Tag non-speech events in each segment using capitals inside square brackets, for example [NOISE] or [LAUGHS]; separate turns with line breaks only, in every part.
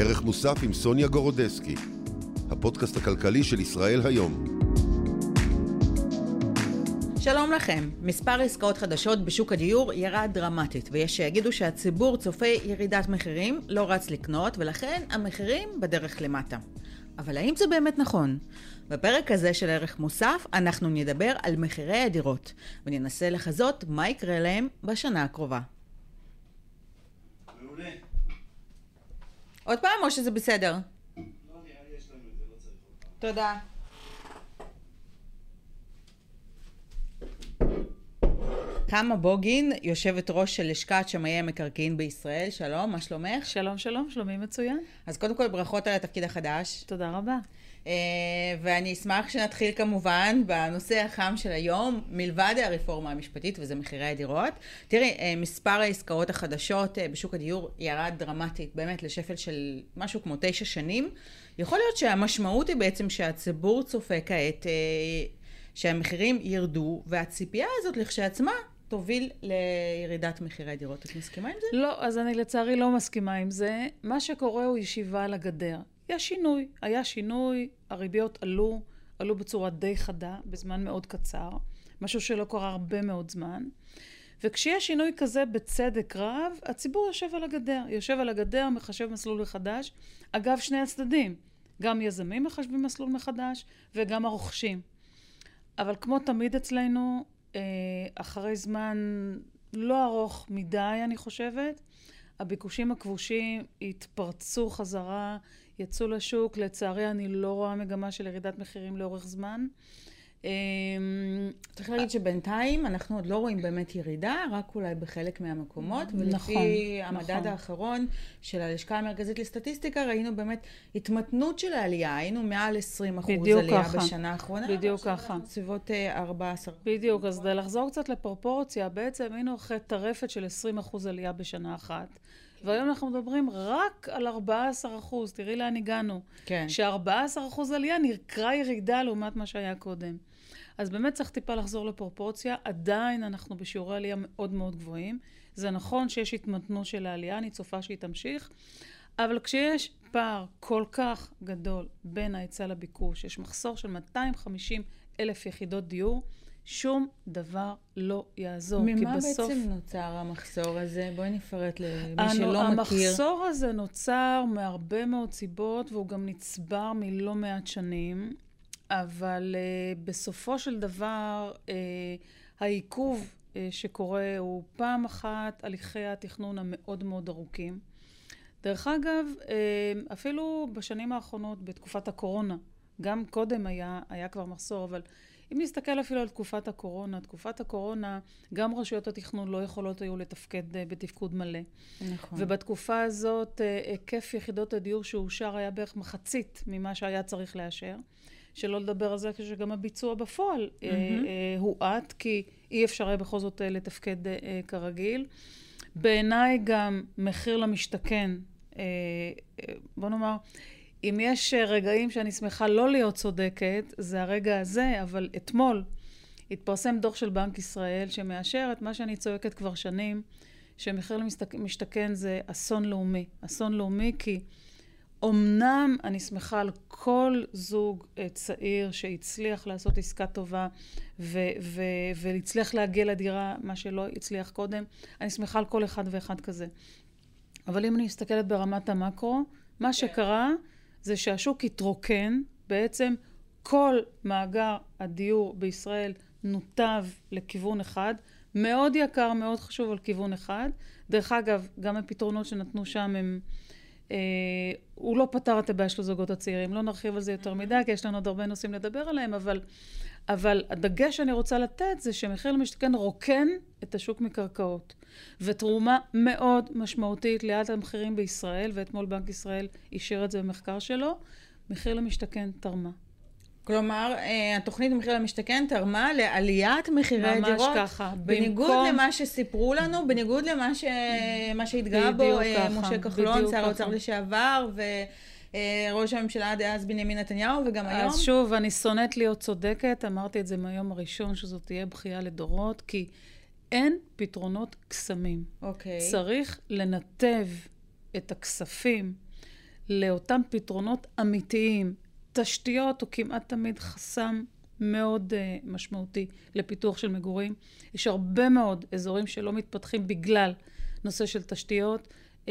ערך מוסף עם סוניה גורודסקי, הפודקאסט הכלכלי של ישראל היום.
שלום לכם. מספר עסקאות חדשות בשוק הדיור ירד דרמטית, ויש שיגידו שהציבור צופה ירידת מחירים, לא רץ לקנות, ולכן המחירים בדרך למטה. אבל האם זה באמת נכון? בפרק הזה של ערך מוסף אנחנו נדבר על מחירי הדירות, וננסה לחזות מה יקרה להם בשנה הקרובה. עוד פעם או שזה בסדר?
לא, נראה לי יש לנו את זה, לא צריך עוד פעם.
תודה. קמה בוגין, יושבת ראש של לשכת שמאי המקרקעין בישראל, שלום, מה שלומך?
שלום, שלום, שלומי מצוין.
אז קודם כל ברכות על התפקיד החדש.
תודה רבה.
אה, ואני אשמח שנתחיל כמובן בנושא החם של היום, מלבד הרפורמה המשפטית, וזה מחירי הדירות. תראי, אה, מספר העסקאות החדשות אה, בשוק הדיור ירד דרמטית, באמת לשפל של משהו כמו תשע שנים. יכול להיות שהמשמעות היא בעצם שהציבור צופה כעת שהמחירים ירדו, והציפייה הזאת לכשעצמה תוביל לירידת מחירי הדירות. את מסכימה עם זה?
לא, אז אני לצערי לא מסכימה עם זה. מה שקורה הוא ישיבה על הגדר. יש שינוי, היה שינוי, הריביות עלו, עלו בצורה די חדה, בזמן מאוד קצר, משהו שלא קרה הרבה מאוד זמן. וכשיש שינוי כזה בצדק רב, הציבור יושב על הגדר. יושב על הגדר, מחשב מסלול מחדש. אגב, שני הצדדים, גם יזמים מחשבים מסלול מחדש וגם הרוכשים. אבל כמו תמיד אצלנו, אה, אחרי זמן לא ארוך מדי, אני חושבת, הביקושים הכבושים התפרצו חזרה, יצאו לשוק. לצערי, אני לא רואה מגמה של ירידת מחירים לאורך זמן. אמ,
צריך להגיד שבינתיים אנחנו עוד לא רואים באמת ירידה, רק אולי בחלק מהמקומות. ולפי
נכון,
המדד
נכון.
האחרון של הלשכה המרכזית לסטטיסטיקה, ראינו באמת התמתנות של העלייה. היינו מעל 20 אחוז עלייה
ככה.
בשנה האחרונה.
בדיוק ככה.
אנחנו בסביבות אה, 14.
בדיוק, אז כדי לחזור קצת לפרופורציה, בעצם היינו אחרי טרפת של 20% עלייה בשנה אחת. והיום אנחנו מדברים רק על 14%, תראי לאן הגענו.
כן.
ש-14% עלייה נקרא ירידה לעומת מה שהיה קודם. אז באמת צריך טיפה לחזור לפרופורציה, עדיין אנחנו בשיעורי עלייה מאוד מאוד גבוהים. זה נכון שיש התמתנות של העלייה, אני צופה שהיא תמשיך, אבל כשיש פער כל כך גדול בין ההיצע לביקוש, יש מחסור של 250 אלף יחידות דיור, שום דבר לא יעזור. כי
ממה
בסוף...
בעצם נוצר המחסור הזה? בואי נפרט למי
הנו-
שלא מכיר.
המחסור הזה נוצר מהרבה מאוד סיבות, והוא גם נצבר מלא מעט שנים, אבל uh, בסופו של דבר, uh, העיכוב uh, שקורה הוא פעם אחת הליכי התכנון המאוד מאוד ארוכים. דרך אגב, uh, אפילו בשנים האחרונות, בתקופת הקורונה, גם קודם היה, היה כבר מחסור, אבל אם נסתכל אפילו על תקופת הקורונה, תקופת הקורונה, גם רשויות התכנון לא יכולות היו לתפקד אה, בתפקוד מלא.
נכון.
ובתקופה הזאת אה, היקף יחידות הדיור שאושר היה בערך מחצית ממה שהיה צריך לאשר. שלא לדבר על זה שגם הביצוע בפועל
מהמם.
אה, הואט, כי אי אפשר היה בכל זאת לתפקד כרגיל. בעיניי גם מחיר למשתכן, בוא נאמר, אם יש אה, רגעים שאני שמחה לא להיות צודקת, זה הרגע הזה, אבל אתמול התפרסם דוח של בנק ישראל שמאשר את מה שאני צועקת כבר שנים, שמחיר למשתכן זה אסון לאומי. אסון לאומי כי אמנם אני שמחה על כל זוג אה, צעיר שהצליח לעשות עסקה טובה ו- ו- והצליח להגיע לדירה, מה שלא הצליח קודם, אני שמחה על כל אחד ואחד כזה. אבל אם אני מסתכלת ברמת המקרו, מה שקרה זה שהשוק התרוקן, בעצם כל מאגר הדיור בישראל נותב לכיוון אחד, מאוד יקר, מאוד חשוב על כיוון אחד. דרך אגב, גם הפתרונות שנתנו שם הם... אה, הוא לא פתר את הבעיה של הזוגות הצעירים, לא נרחיב על זה יותר מדי, כי יש לנו עוד הרבה נושאים לדבר עליהם, אבל, אבל הדגש שאני רוצה לתת זה שמחיר למשתכן רוקן את השוק מקרקעות, ותרומה מאוד משמעותית ליד המחירים בישראל, ואתמול בנק ישראל אישר את זה במחקר שלו, מחיר למשתכן תרמה.
כלומר, אה, התוכנית מחיר למשתכן תרמה לעליית מחירי
ממש
הדירות.
ככה.
בניגוד
במקום-
למה שסיפרו לנו, בניגוד למה ש... שהתגאה בו אה,
ככה,
משה כחלון, שר האוצר. לשעבר, וראש הממשלה דאז בנימין נתניהו, וגם היום.
אז שוב, אני שונאת להיות צודקת, אמרתי את זה מהיום הראשון, שזאת תהיה בכייה לדורות, כי אין פתרונות קסמים.
אוקיי.
צריך לנתב את הכספים לאותם פתרונות אמיתיים. תשתיות הוא כמעט תמיד חסם מאוד uh, משמעותי לפיתוח של מגורים. יש הרבה מאוד אזורים שלא מתפתחים בגלל נושא של תשתיות. Uh,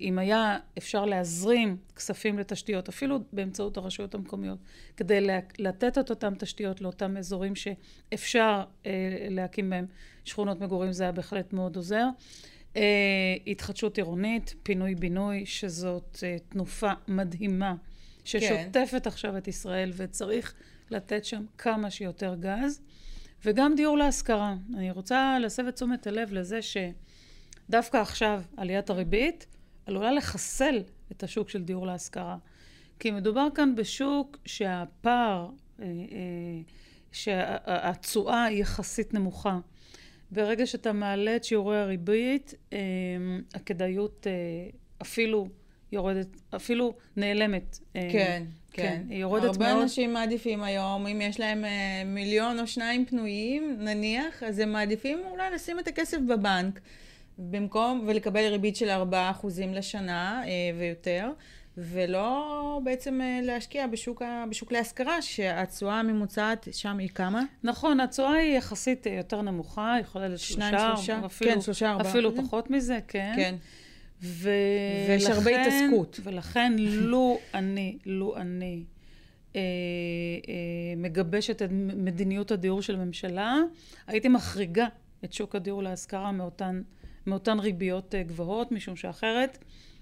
אם היה אפשר להזרים כספים לתשתיות, אפילו באמצעות הרשויות המקומיות, כדי לתת את אותן תשתיות לאותם אזורים שאפשר uh, להקים בהם שכונות מגורים, זה היה בהחלט מאוד עוזר. Uh, התחדשות עירונית, פינוי-בינוי, שזאת תנופה מדהימה, ששוטפת כן. עכשיו את ישראל, וצריך לתת שם כמה שיותר גז. וגם דיור להשכרה. אני רוצה להסב את תשומת הלב לזה שדווקא עכשיו עליית הריבית עלולה לחסל את השוק של דיור להשכרה. כי מדובר כאן בשוק שהפער, אה, אה, שהתשואה היא יחסית נמוכה. ברגע שאתה מעלה את שיעורי הריבית, אה, הכדאיות אפילו יורדת, אפילו נעלמת.
כן, כן. כן. היא יורדת הרבה מאוד. הרבה אנשים מעדיפים היום, אם יש להם מיליון או שניים פנויים, נניח, אז הם מעדיפים אולי לשים את הכסף בבנק, במקום, ולקבל ריבית של 4% לשנה אה, ויותר. ולא בעצם אה, להשקיע בשוק, בשוק להשכרה, שהתשואה הממוצעת שם היא כמה?
נכון, התשואה היא יחסית יותר נמוכה, יכולה להיות
שלושה, שניים, שלושה,
אפילו,
כן, שלושה, ארבעה.
אפילו פחות מזה, כן.
כן. ויש הרבה התעסקות.
ולכן, [LAUGHS] לו אני, לו אני אה, אה, מגבשת את מדיניות הדיור של הממשלה, הייתי מחריגה את שוק הדיור להשכרה מאותן, מאותן ריביות אה, גבוהות, משום שאחרת,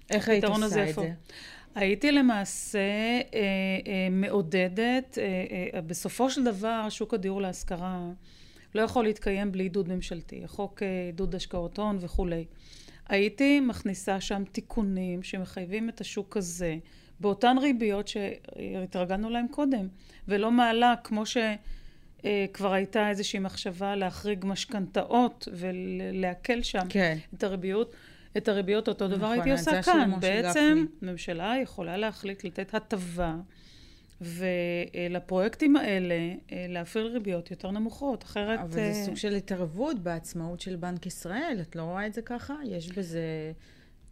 איך היית עושה את איפה? זה?
הייתי למעשה אה, אה, מעודדת, אה, אה, בסופו של דבר שוק הדיור להשכרה לא יכול להתקיים בלי עידוד ממשלתי, חוק אה, עידוד השקעות הון וכולי. הייתי מכניסה שם תיקונים שמחייבים את השוק הזה באותן ריביות שהתרגלנו להן קודם, ולא מעלה כמו שכבר הייתה איזושהי מחשבה להחריג משכנתאות ולהקל שם כן. את הריביות. את הריביות אותו דבר נכון, הייתי עושה כאן. בעצם ממשלה יכולה להחליט לתת הטבה ולפרויקטים האלה אה, להפעיל ריביות יותר נמוכות, אחרת...
אבל זה אה, סוג של התערבות בעצמאות של בנק ישראל, את לא רואה את זה ככה? יש בזה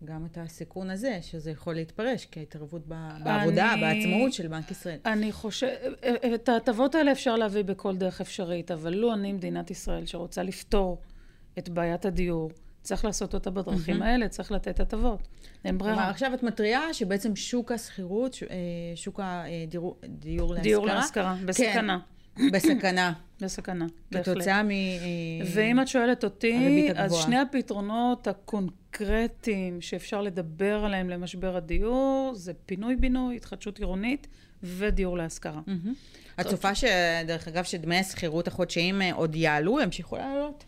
גם את הסיכון הזה, שזה יכול להתפרש כהתערבות בעבודה, אני... בעצמאות של בנק ישראל.
אני חושבת, אה, את ההטבות האלה אפשר להביא בכל דרך אפשרית, אבל לו אני מדינת ישראל שרוצה לפתור את בעיית הדיור, צריך לעשות אותה בדרכים mm-hmm. האלה, צריך לתת הטבות. אין ברירה.
כלומר, עכשיו את מתריעה שבעצם שוק השכירות, אה, שוק הדיור להשכרה...
דיור להשכרה, בסכנה.
כן, בסכנה.
בסכנה, בהחלט.
כתוצאה מ...
ואם את שואלת אותי, אז שני הפתרונות הקונקרטיים שאפשר לדבר עליהם למשבר הדיור, זה פינוי-בינוי, התחדשות עירונית ודיור להשכרה.
את צופה שדרך אגב, שדמי השכירות החודשיים אה, עוד יעלו, ימשיכו לעלות?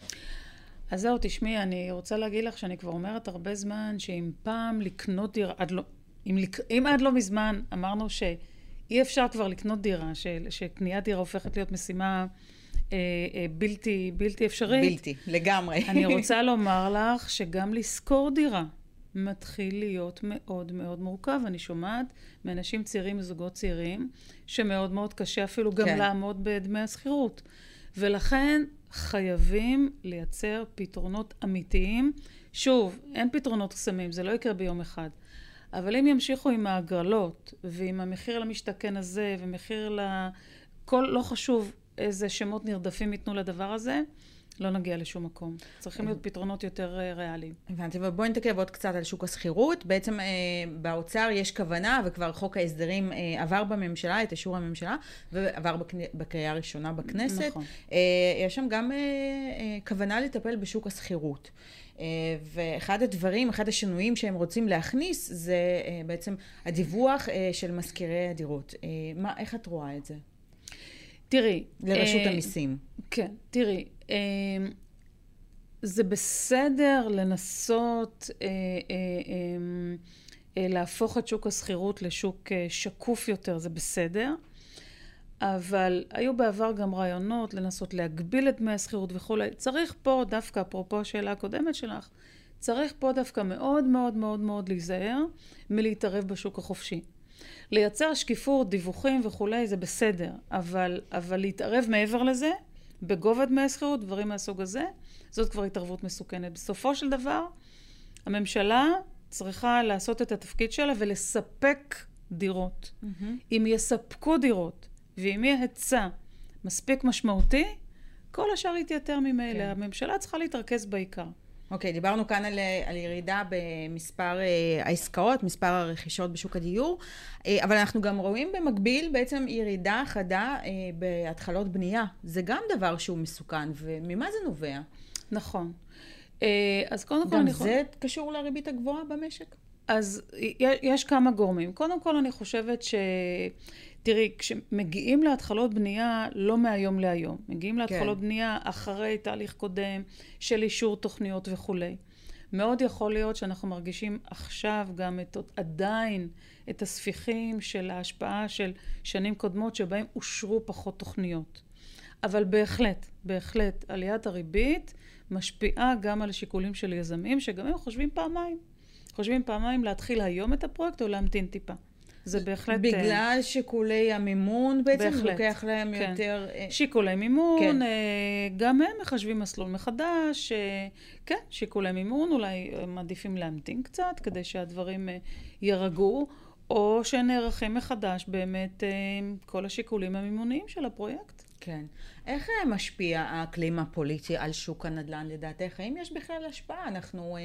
אז זהו, תשמעי, אני רוצה להגיד לך שאני כבר אומרת הרבה זמן, שאם פעם לקנות דירה, עד לא, אם, אם עד לא מזמן אמרנו שאי אפשר כבר לקנות דירה, ש, שקניית דירה הופכת להיות משימה בלתי, בלתי אפשרית.
בלתי, לגמרי.
אני [LAUGHS] רוצה לומר לך שגם לשכור דירה מתחיל להיות מאוד מאוד מורכב. אני שומעת מאנשים צעירים וזוגות צעירים, שמאוד מאוד קשה אפילו גם כן. לעמוד בדמי השכירות. ולכן חייבים לייצר פתרונות אמיתיים. שוב, אין פתרונות קסמים, זה לא יקרה ביום אחד. אבל אם ימשיכו עם ההגרלות, ועם המחיר למשתכן הזה, ומחיר ל... כל, לא חשוב איזה שמות נרדפים ייתנו לדבר הזה, לא נגיע לשום מקום. צריכים להיות פתרונות יותר אה, ריאליים.
הבנתי, אבל בואי נתעכב עוד קצת על שוק השכירות. בעצם אה, באוצר יש כוונה, וכבר חוק ההסדרים אה, עבר בממשלה, את אישור הממשלה, ועבר בקנה, בקריאה הראשונה בכנסת. נכון. אה, יש שם גם אה, אה, כוונה לטפל בשוק השכירות. אה, ואחד הדברים, אחד השינויים שהם רוצים להכניס, זה אה, בעצם הדיווח של משכירי הדירות. מה, איך את רואה את זה?
תראי...
לרשות אה, המיסים.
כן, תראי, אה, זה בסדר לנסות אה, אה, אה, אה, להפוך את שוק השכירות לשוק אה, שקוף יותר, זה בסדר. אבל היו בעבר גם רעיונות לנסות להגביל את דמי השכירות וכולי. צריך פה דווקא, אפרופו השאלה הקודמת שלך, צריך פה דווקא מאוד מאוד מאוד מאוד להיזהר מלהתערב בשוק החופשי. לייצר שקיפות, דיווחים וכולי, זה בסדר, אבל, אבל להתערב מעבר לזה, בגובה דמי השכירות, דברים מהסוג הזה, זאת כבר התערבות מסוכנת. בסופו של דבר, הממשלה צריכה לעשות את התפקיד שלה ולספק דירות. Mm-hmm. אם יספקו דירות ואם יהיה היצע מספיק משמעותי, כל השאר יתייתר ממילא. כן. הממשלה צריכה להתרכז בעיקר.
אוקיי, okay, דיברנו כאן על, על ירידה במספר uh, העסקאות, מספר הרכישות בשוק הדיור, uh, אבל אנחנו גם רואים במקביל בעצם ירידה חדה uh, בהתחלות בנייה. זה גם דבר שהוא מסוכן, וממה זה נובע?
נכון. Uh, אז קודם כל...
גם זה קשור לריבית הגבוהה במשק?
אז יש כמה גורמים. קודם כל אני חושבת ש... תראי, כשמגיעים להתחלות בנייה, לא מהיום להיום. מגיעים. להתחלות כן. בנייה אחרי תהליך קודם של אישור תוכניות וכולי. מאוד יכול להיות שאנחנו מרגישים עכשיו גם את, עדיין את הספיחים של ההשפעה של שנים קודמות שבהם אושרו פחות תוכניות. אבל בהחלט, בהחלט, עליית הריבית משפיעה גם על שיקולים של יזמים, שגם הם חושבים פעמיים. חושבים פעמיים להתחיל היום את הפרויקט או להמתין טיפה. זה בהחלט...
בגלל שיקולי המימון בעצם בהחלט, לוקח להם כן. יותר...
אה, שיקולי מימון, כן. אה, גם הם מחשבים מסלול מחדש, אה, כן, שיקולי מימון, אולי הם מעדיפים להמתין קצת כדי שהדברים יירגעו, או שנערכים מחדש באמת עם כל השיקולים המימוניים של הפרויקט.
כן. איך משפיע האקלים הפוליטי על שוק הנדל"ן לדעתך? האם יש בכלל השפעה? אנחנו... אה,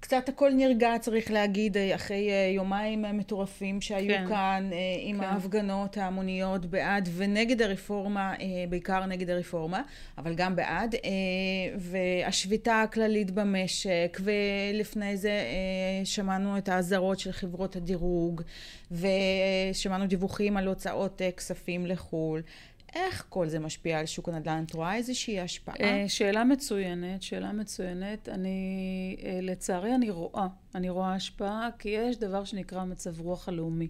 קצת הכל נרגע, צריך להגיד, אה, אחרי אה, יומיים מטורפים שהיו כן, כאן, אה, עם כן. ההפגנות ההמוניות בעד ונגד הרפורמה, בעיקר נגד הרפורמה, אבל גם בעד, והשביתה הכללית במשק, ולפני זה שמענו את האזהרות של חברות הדירוג, ושמענו דיווחים על הוצאות כספים לחו"ל. איך כל זה משפיע על שוק הנדל"ן? את רואה איזושהי השפעה?
אה, שאלה מצוינת, שאלה מצוינת. אני, אה, לצערי אני רואה, אני רואה השפעה, כי יש דבר שנקרא מצב רוח הלאומי.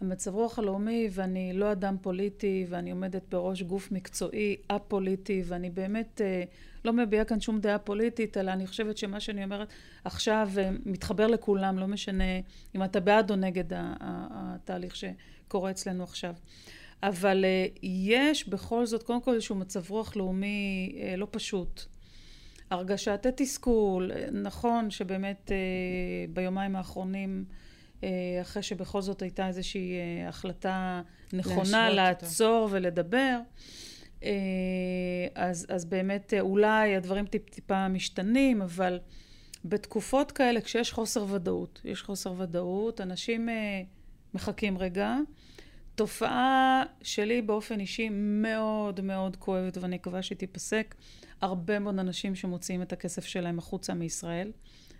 המצב רוח הלאומי, ואני לא אדם פוליטי, ואני עומדת בראש גוף מקצועי, א-פוליטי, ואני באמת אה, לא מביעה כאן שום דעה פוליטית, אלא אני חושבת שמה שאני אומרת עכשיו מתחבר לכולם, לא משנה אם אתה בעד או נגד התהליך שקורה אצלנו עכשיו. אבל אה, יש בכל זאת, קודם כל איזשהו מצב רוח לאומי אה, לא פשוט. הרגשת התסכול, אה, נכון שבאמת ביומיים האחרונים, אחרי שבכל זאת הייתה איזושהי החלטה נכונה לעצור אותה. ולדבר, אז, אז באמת אולי הדברים טיפ טיפה משתנים, אבל בתקופות כאלה, כשיש חוסר ודאות, יש חוסר ודאות, אנשים מחכים רגע, תופעה שלי באופן אישי מאוד מאוד כואבת ואני מקווה שהיא תיפסק. הרבה מאוד אנשים שמוציאים את הכסף שלהם החוצה מישראל.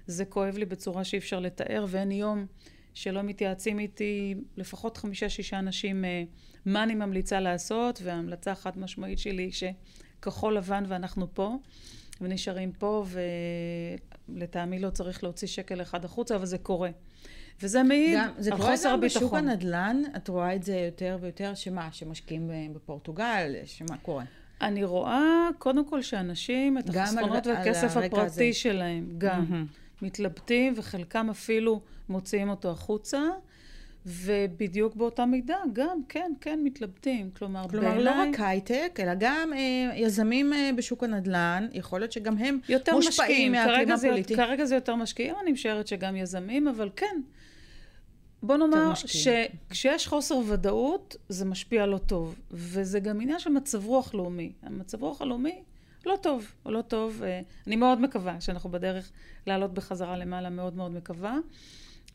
זה כואב לי בצורה שאי אפשר לתאר ואין יום שלא מתייעצים איתי לפחות חמישה-שישה אנשים אה, מה אני ממליצה לעשות וההמלצה החד משמעית שלי היא שכחול לבן ואנחנו פה ונשארים פה ולטעמי לא צריך להוציא שקל אחד החוצה אבל זה קורה. וזה מעיד על חוסר הביטחון. זה קורה גם בשוק
הנדל"ן, את רואה את זה יותר ויותר, שמה, שמשקיעים בפורטוגל, שמה קורה?
אני רואה קודם כל שאנשים, את החסכונות והכסף הפרטי הזה. שלהם, גם mm-hmm. מתלבטים, וחלקם אפילו מוציאים אותו החוצה. ובדיוק באותה מידה, גם, כן, כן, מתלבטים. כלומר,
כלומר בעיניי... כלומר, לא רק הייטק, אלא גם אה, יזמים אה, בשוק הנדל"ן, יכול להיות שגם הם מושפעים מהאקלים הפוליטי.
כרגע זה יותר משקיעים, אני משערת שגם יזמים, אבל כן, בוא נאמר שכשיש חוסר ודאות, זה משפיע לא טוב. וזה גם עניין של מצב רוח לאומי. המצב רוח הלאומי לא טוב, לא טוב. אה, אני מאוד מקווה שאנחנו בדרך לעלות בחזרה למעלה, מאוד מאוד מקווה.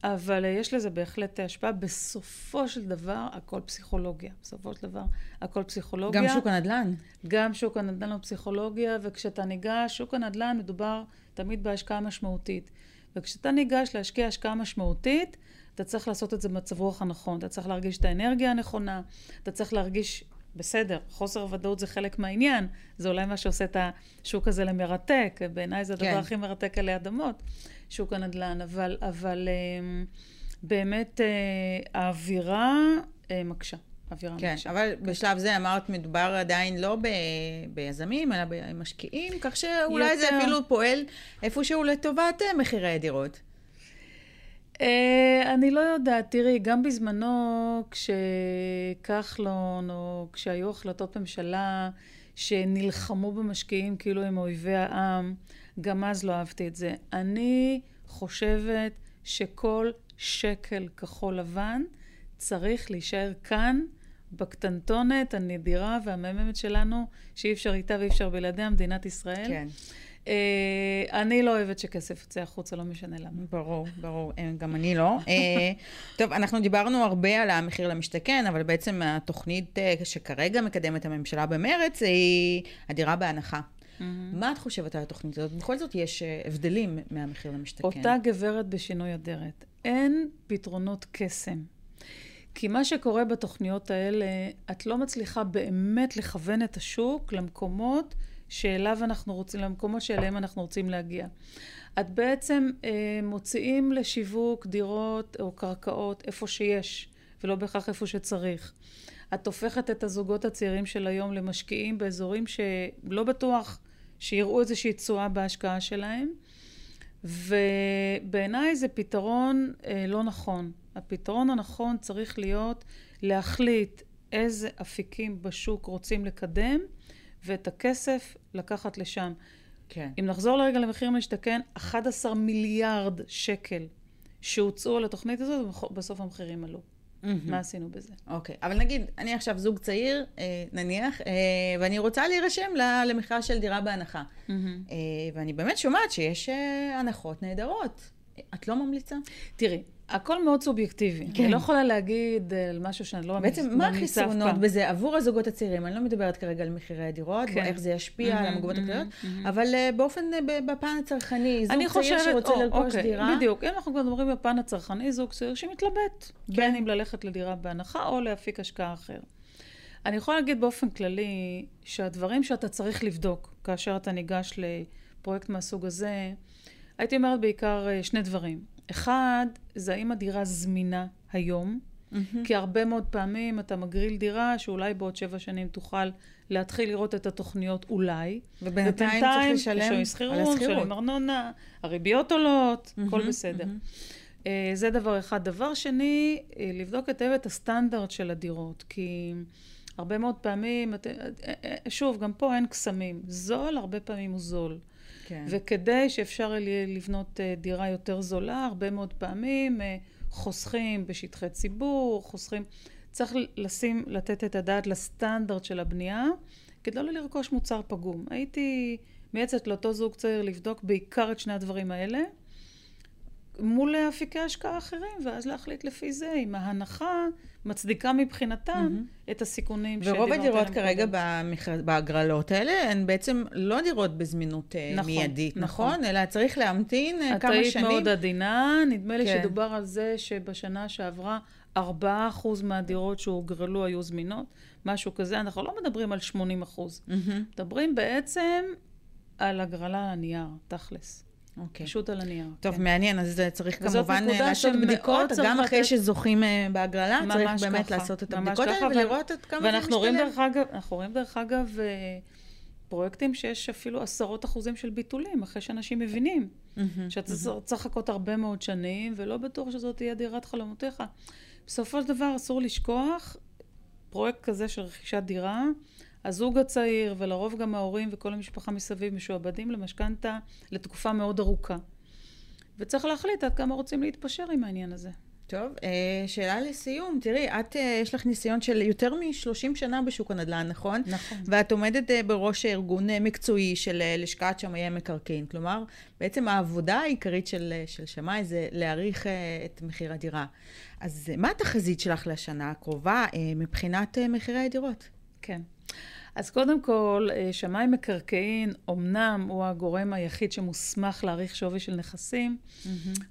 אבל אה, יש לזה בהחלט השפעה. בסופו של דבר, הכל פסיכולוגיה. בסופו של דבר, הכל פסיכולוגיה.
גם שוק הנדל"ן.
גם שוק הנדל"ן הוא פסיכולוגיה, וכשאתה ניגש, שוק הנדל"ן מדובר תמיד בהשקעה משמעותית. וכשאתה ניגש להשקיע השקעה משמעותית, אתה צריך לעשות את זה במצב רוח הנכון, אתה צריך להרגיש את האנרגיה הנכונה, אתה צריך להרגיש, בסדר, חוסר ודאות זה חלק מהעניין, זה אולי מה שעושה את השוק הזה למרתק, בעיניי זה הדבר כן. הכי מרתק עלי אדמות, שוק הנדל"ן, אבל, אבל אמ, באמת אה, האווירה אה, מקשה. אווירה
כן, מקשה. אבל כן. בשלב זה אמרת, מדובר עדיין לא ב, ביזמים, אלא במשקיעים, כך שאולי יותר... זה אפילו פועל איפשהו לטובת אה, מחירי הדירות.
Uh, אני לא יודעת, תראי, גם בזמנו כשכחלון, או כשהיו החלטות ממשלה שנלחמו במשקיעים כאילו הם אויבי העם, גם אז לא אהבתי את זה. אני חושבת שכל שקל כחול לבן צריך להישאר כאן, בקטנטונת הנדירה והמהממת שלנו, שאי אפשר איתה ואי אפשר בלעדיה, מדינת ישראל.
כן.
אה, אני לא אוהבת שכסף יוצא החוצה, לא משנה למה.
ברור, ברור, אה, גם אני לא. אה, טוב, אנחנו דיברנו הרבה על המחיר למשתכן, אבל בעצם התוכנית שכרגע מקדמת הממשלה במרץ היא הדירה בהנחה. מה את חושבת על התוכנית הזאת? בכל זאת יש אה, הבדלים מהמחיר למשתכן.
אותה גברת בשינוי אדרת. אין פתרונות קסם. כי מה שקורה בתוכניות האלה, את לא מצליחה באמת לכוון את השוק למקומות שאליו אנחנו רוצים, למקומות שאליהם אנחנו רוצים להגיע. את בעצם אה, מוציאים לשיווק דירות או קרקעות איפה שיש, ולא בהכרח איפה שצריך. את הופכת את הזוגות הצעירים של היום למשקיעים באזורים שלא בטוח שיראו איזושהי תשואה בהשקעה שלהם. ובעיניי זה פתרון אה, לא נכון. הפתרון הנכון צריך להיות להחליט איזה אפיקים בשוק רוצים לקדם, ואת הכסף לקחת לשם.
כן.
אם נחזור לרגע למחיר למשתכן, 11 מיליארד שקל שהוצאו על התוכנית הזאת, ובסוף המחירים עלו. מה עשינו בזה?
אוקיי, אבל נגיד, אני עכשיו זוג צעיר, אה, נניח, אה, ואני רוצה להירשם למכרז של דירה בהנחה. אה, ואני באמת שומעת שיש אה, הנחות נהדרות. את לא ממליצה?
תראי, הכל מאוד סובייקטיבי.
כן.
אני לא יכולה להגיד אה, על משהו שאני לא ממליצה
בעצם, מה החסרונות
פעם.
בזה עבור הזוגות הצעירים? אני לא מדברת כרגע על מחירי הדירות,
כן.
ואיך זה ישפיע על
מהמם,
המגובות הכלליות,
מהמם.
אבל אה, באופן, אה, בפן הצרכני, זוג צעיר
חושבת,
שרוצה
או,
לרכוש
אוקיי,
דירה,
בדיוק. אם אנחנו כבר מדברים בפן הצרכני, זוג צעיר שמתלבט,
כן.
בין אם ללכת לדירה בהנחה או להפיק השקעה אחר. אני יכולה להגיד באופן כללי, שהדברים שאתה צריך לבדוק כאשר אתה ניגש לפרויקט מהסוג הזה, הייתי אומרת בעיקר אה, שני דברים. אחד, זה האם הדירה זמינה היום,
מהמם.
כי הרבה מאוד פעמים אתה מגריל דירה שאולי בעוד שבע שנים תוכל להתחיל לראות את התוכניות אולי.
ובינתיים צריך לשלם
לשלם
על
שכירות,
השכירות.
לשלם ארנונה, הריביות עולות, הכל
מהמם,
בסדר.
מהמם.
אה, זה דבר אחד. דבר שני, אה, לבדוק היטב את הסטנדרט של הדירות, כי הרבה מאוד פעמים, את- שוב, גם פה אין קסמים. זול, הרבה פעמים הוא זול.
כן.
וכדי שאפשר יהיה לבנות אה, דירה יותר זולה, הרבה מאוד פעמים אה, חוסכים בשטחי ציבור, חוסכים... צריך לשים, לתת את הדעת לסטנדרט של הבנייה, כדי לא לרכוש מוצר פגום. הייתי מייעצת לאותו זוג צעיר לבדוק בעיקר את שני הדברים האלה, מול אפיקי השקעה אחרים, ואז להחליט לפי זה אם ההנחה מצדיקה מבחינתם את הסיכונים
ורוב
שדיברתי
הדירות
עליהם
כרגע
קודם.
במכר- בהגרלות האלה הן בעצם לא דירות בזמינות אה,
נכון,
מיידית,
נכון.
נכון? אלא צריך להמתין אה,
את
כמה
היית
שנים.
מאוד עדינה, נדמה לי
כן.
שדובר על זה שבשנה שעברה 4% מהדירות שהוגרלו היו זמינות, משהו כזה, אנחנו לא מדברים על 80%.
מהמם.
מדברים בעצם על הגרלה על הנייר, תכלס.
אוקיי.
פשוט על הנייר.
טוב,
כן.
מעניין, אז זה צריך כמובן לעשות בדיקות, גם אחרי
לתת-
שזוכים אה, בהגרלה, צריך
ממש
באמת
ככה,
לעשות את הבדיקות
ככה,
האלה ולראות עד כמה זה
ואנחנו
משתלם.
דרך אגב, אנחנו רואים דרך אגב אה, פרויקטים שיש אפילו עשרות אחוזים של ביטולים, אחרי שאנשים מבינים. שאתה צריך לחכות הרבה מאוד שנים, ולא בטוח שזאת תהיה דירת חלומותיך. בסופו של דבר אסור לשכוח, פרויקט כזה של רכישת דירה, הזוג הצעיר, ולרוב גם ההורים וכל המשפחה מסביב משועבדים למשכנתה לתקופה מאוד ארוכה. וצריך להחליט עד כמה רוצים להתפשר עם העניין הזה.
טוב, אה, שאלה לסיום. תראי, את, אה, יש לך ניסיון של יותר מ-30 שנה בשוק הנדל"ן, נכון?
נכון.
ואת עומדת אה, בראש ארגון מקצועי של לשכת שמאי המקרקעין. כלומר, בעצם העבודה העיקרית של, של שמאי זה להעריך את מחיר הדירה. אז מה התחזית שלך לשנה הקרובה מבחינת מחירי הדירות?
כן. אז קודם כל, אה, שמאי מקרקעין, אמנם הוא הגורם היחיד שמוסמך להעריך שווי של נכסים,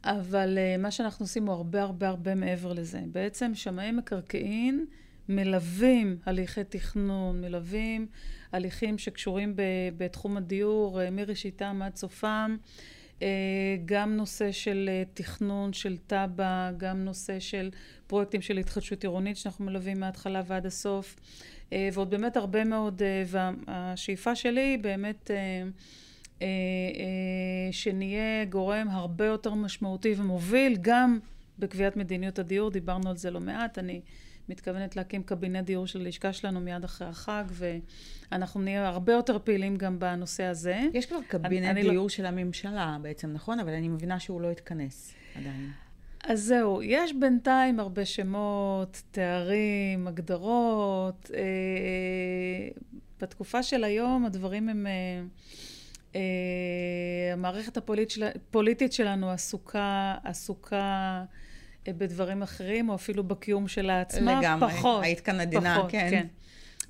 אבל אה, מה שאנחנו עושים הוא הרבה הרבה הרבה מעבר לזה. בעצם שמאי מקרקעין מלווים הליכי תכנון, מלווים הליכים שקשורים ב- בתחום הדיור אה, מראשיתם עד סופם. גם נושא של תכנון של תב"ע, גם נושא של פרויקטים של התחדשות עירונית שאנחנו מלווים מההתחלה ועד הסוף. אה, ועוד באמת הרבה מאוד, אה, והשאיפה שלי היא באמת אה, שנהיה גורם הרבה יותר משמעותי ומוביל גם בקביעת מדיניות הדיור, דיברנו על זה לא מעט, אני מתכוונת להקים קבינט דיור של הלשכה שלנו מיד אחרי החג, ואנחנו נהיה הרבה יותר פעילים גם בנושא הזה.
יש כבר קבינט אני, דיור לא... של הממשלה בעצם, נכון? אבל אני מבינה שהוא לא התכנס עדיין.
אז זהו, יש בינתיים הרבה שמות, תארים, הגדרות. אה, בתקופה של היום הדברים הם... אה, אה, המערכת הפוליטית שלנו עסוקה, עסוקה אה, בדברים אחרים, או אפילו בקיום שלה עצמה.
לגמרי, פחות. היית כאן עדינה,
פחות,
כן.
כן.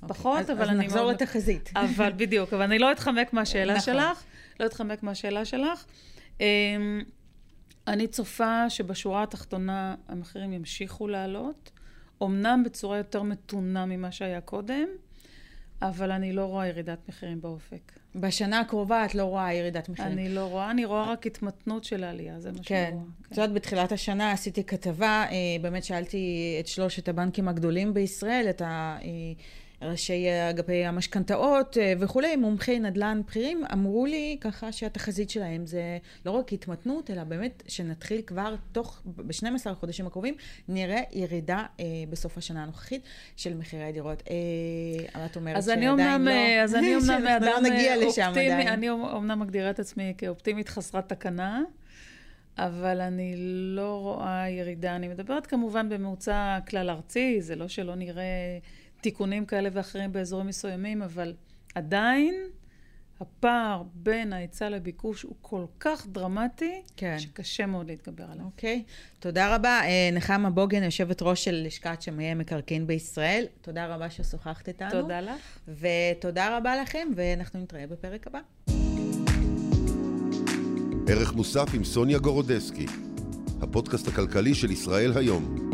אוקיי.
פחות,
אז,
אבל
אז
אני
נחזור מאוד... לתחזית.
אבל בדיוק, אבל אני לא אתחמק מהשאלה נכון. שלך. לא אתחמק מהשאלה שלך. אני צופה שבשורה התחתונה המחירים ימשיכו לעלות, אמנם בצורה יותר מתונה ממה שהיה קודם, אבל אני לא רואה ירידת מחירים באופק.
בשנה הקרובה את לא רואה ירידת מחירים.
אני לא רואה, אני רואה רק התמתנות של העלייה, זה מה
כן. שאני רואה. כן. את יודעת, בתחילת השנה עשיתי כתבה, אה, באמת שאלתי את שלושת הבנקים הגדולים בישראל, את ה... אה, ראשי אגפי המשכנתאות אה, וכולי, מומחי נדל"ן בכירים, אמרו לי ככה שהתחזית שלהם זה לא רק התמתנות, אלא באמת שנתחיל כבר תוך, ב-12 החודשים הקרובים, נראה ירידה אה, בסוף השנה הנוכחית של מחירי הדירות. אה, את אומרת שעדיין
אומנם,
לא...
אז אני [LAUGHS] אומנם
לא
אדם
לא
אופטימי, אני אומנם מגדירה את עצמי כאופטימית חסרת תקנה. אבל אני לא רואה ירידה. אני מדברת כמובן בממוצע כלל ארצי, זה לא שלא נראה תיקונים כאלה ואחרים באזורים מסוימים, אבל עדיין הפער בין ההיצע לביקוש הוא כל כך דרמטי,
כן.
שקשה מאוד להתגבר עליו.
אוקיי, תודה רבה. אה, נחמה בוגן, יושבת ראש של לשכת שמאי המקרקעין בישראל, תודה רבה ששוחחת איתנו.
תודה לך.
ותודה רבה לכם, ואנחנו נתראה בפרק הבא.
ערך מוסף עם סוניה גורודסקי, הפודקאסט הכלכלי של ישראל היום.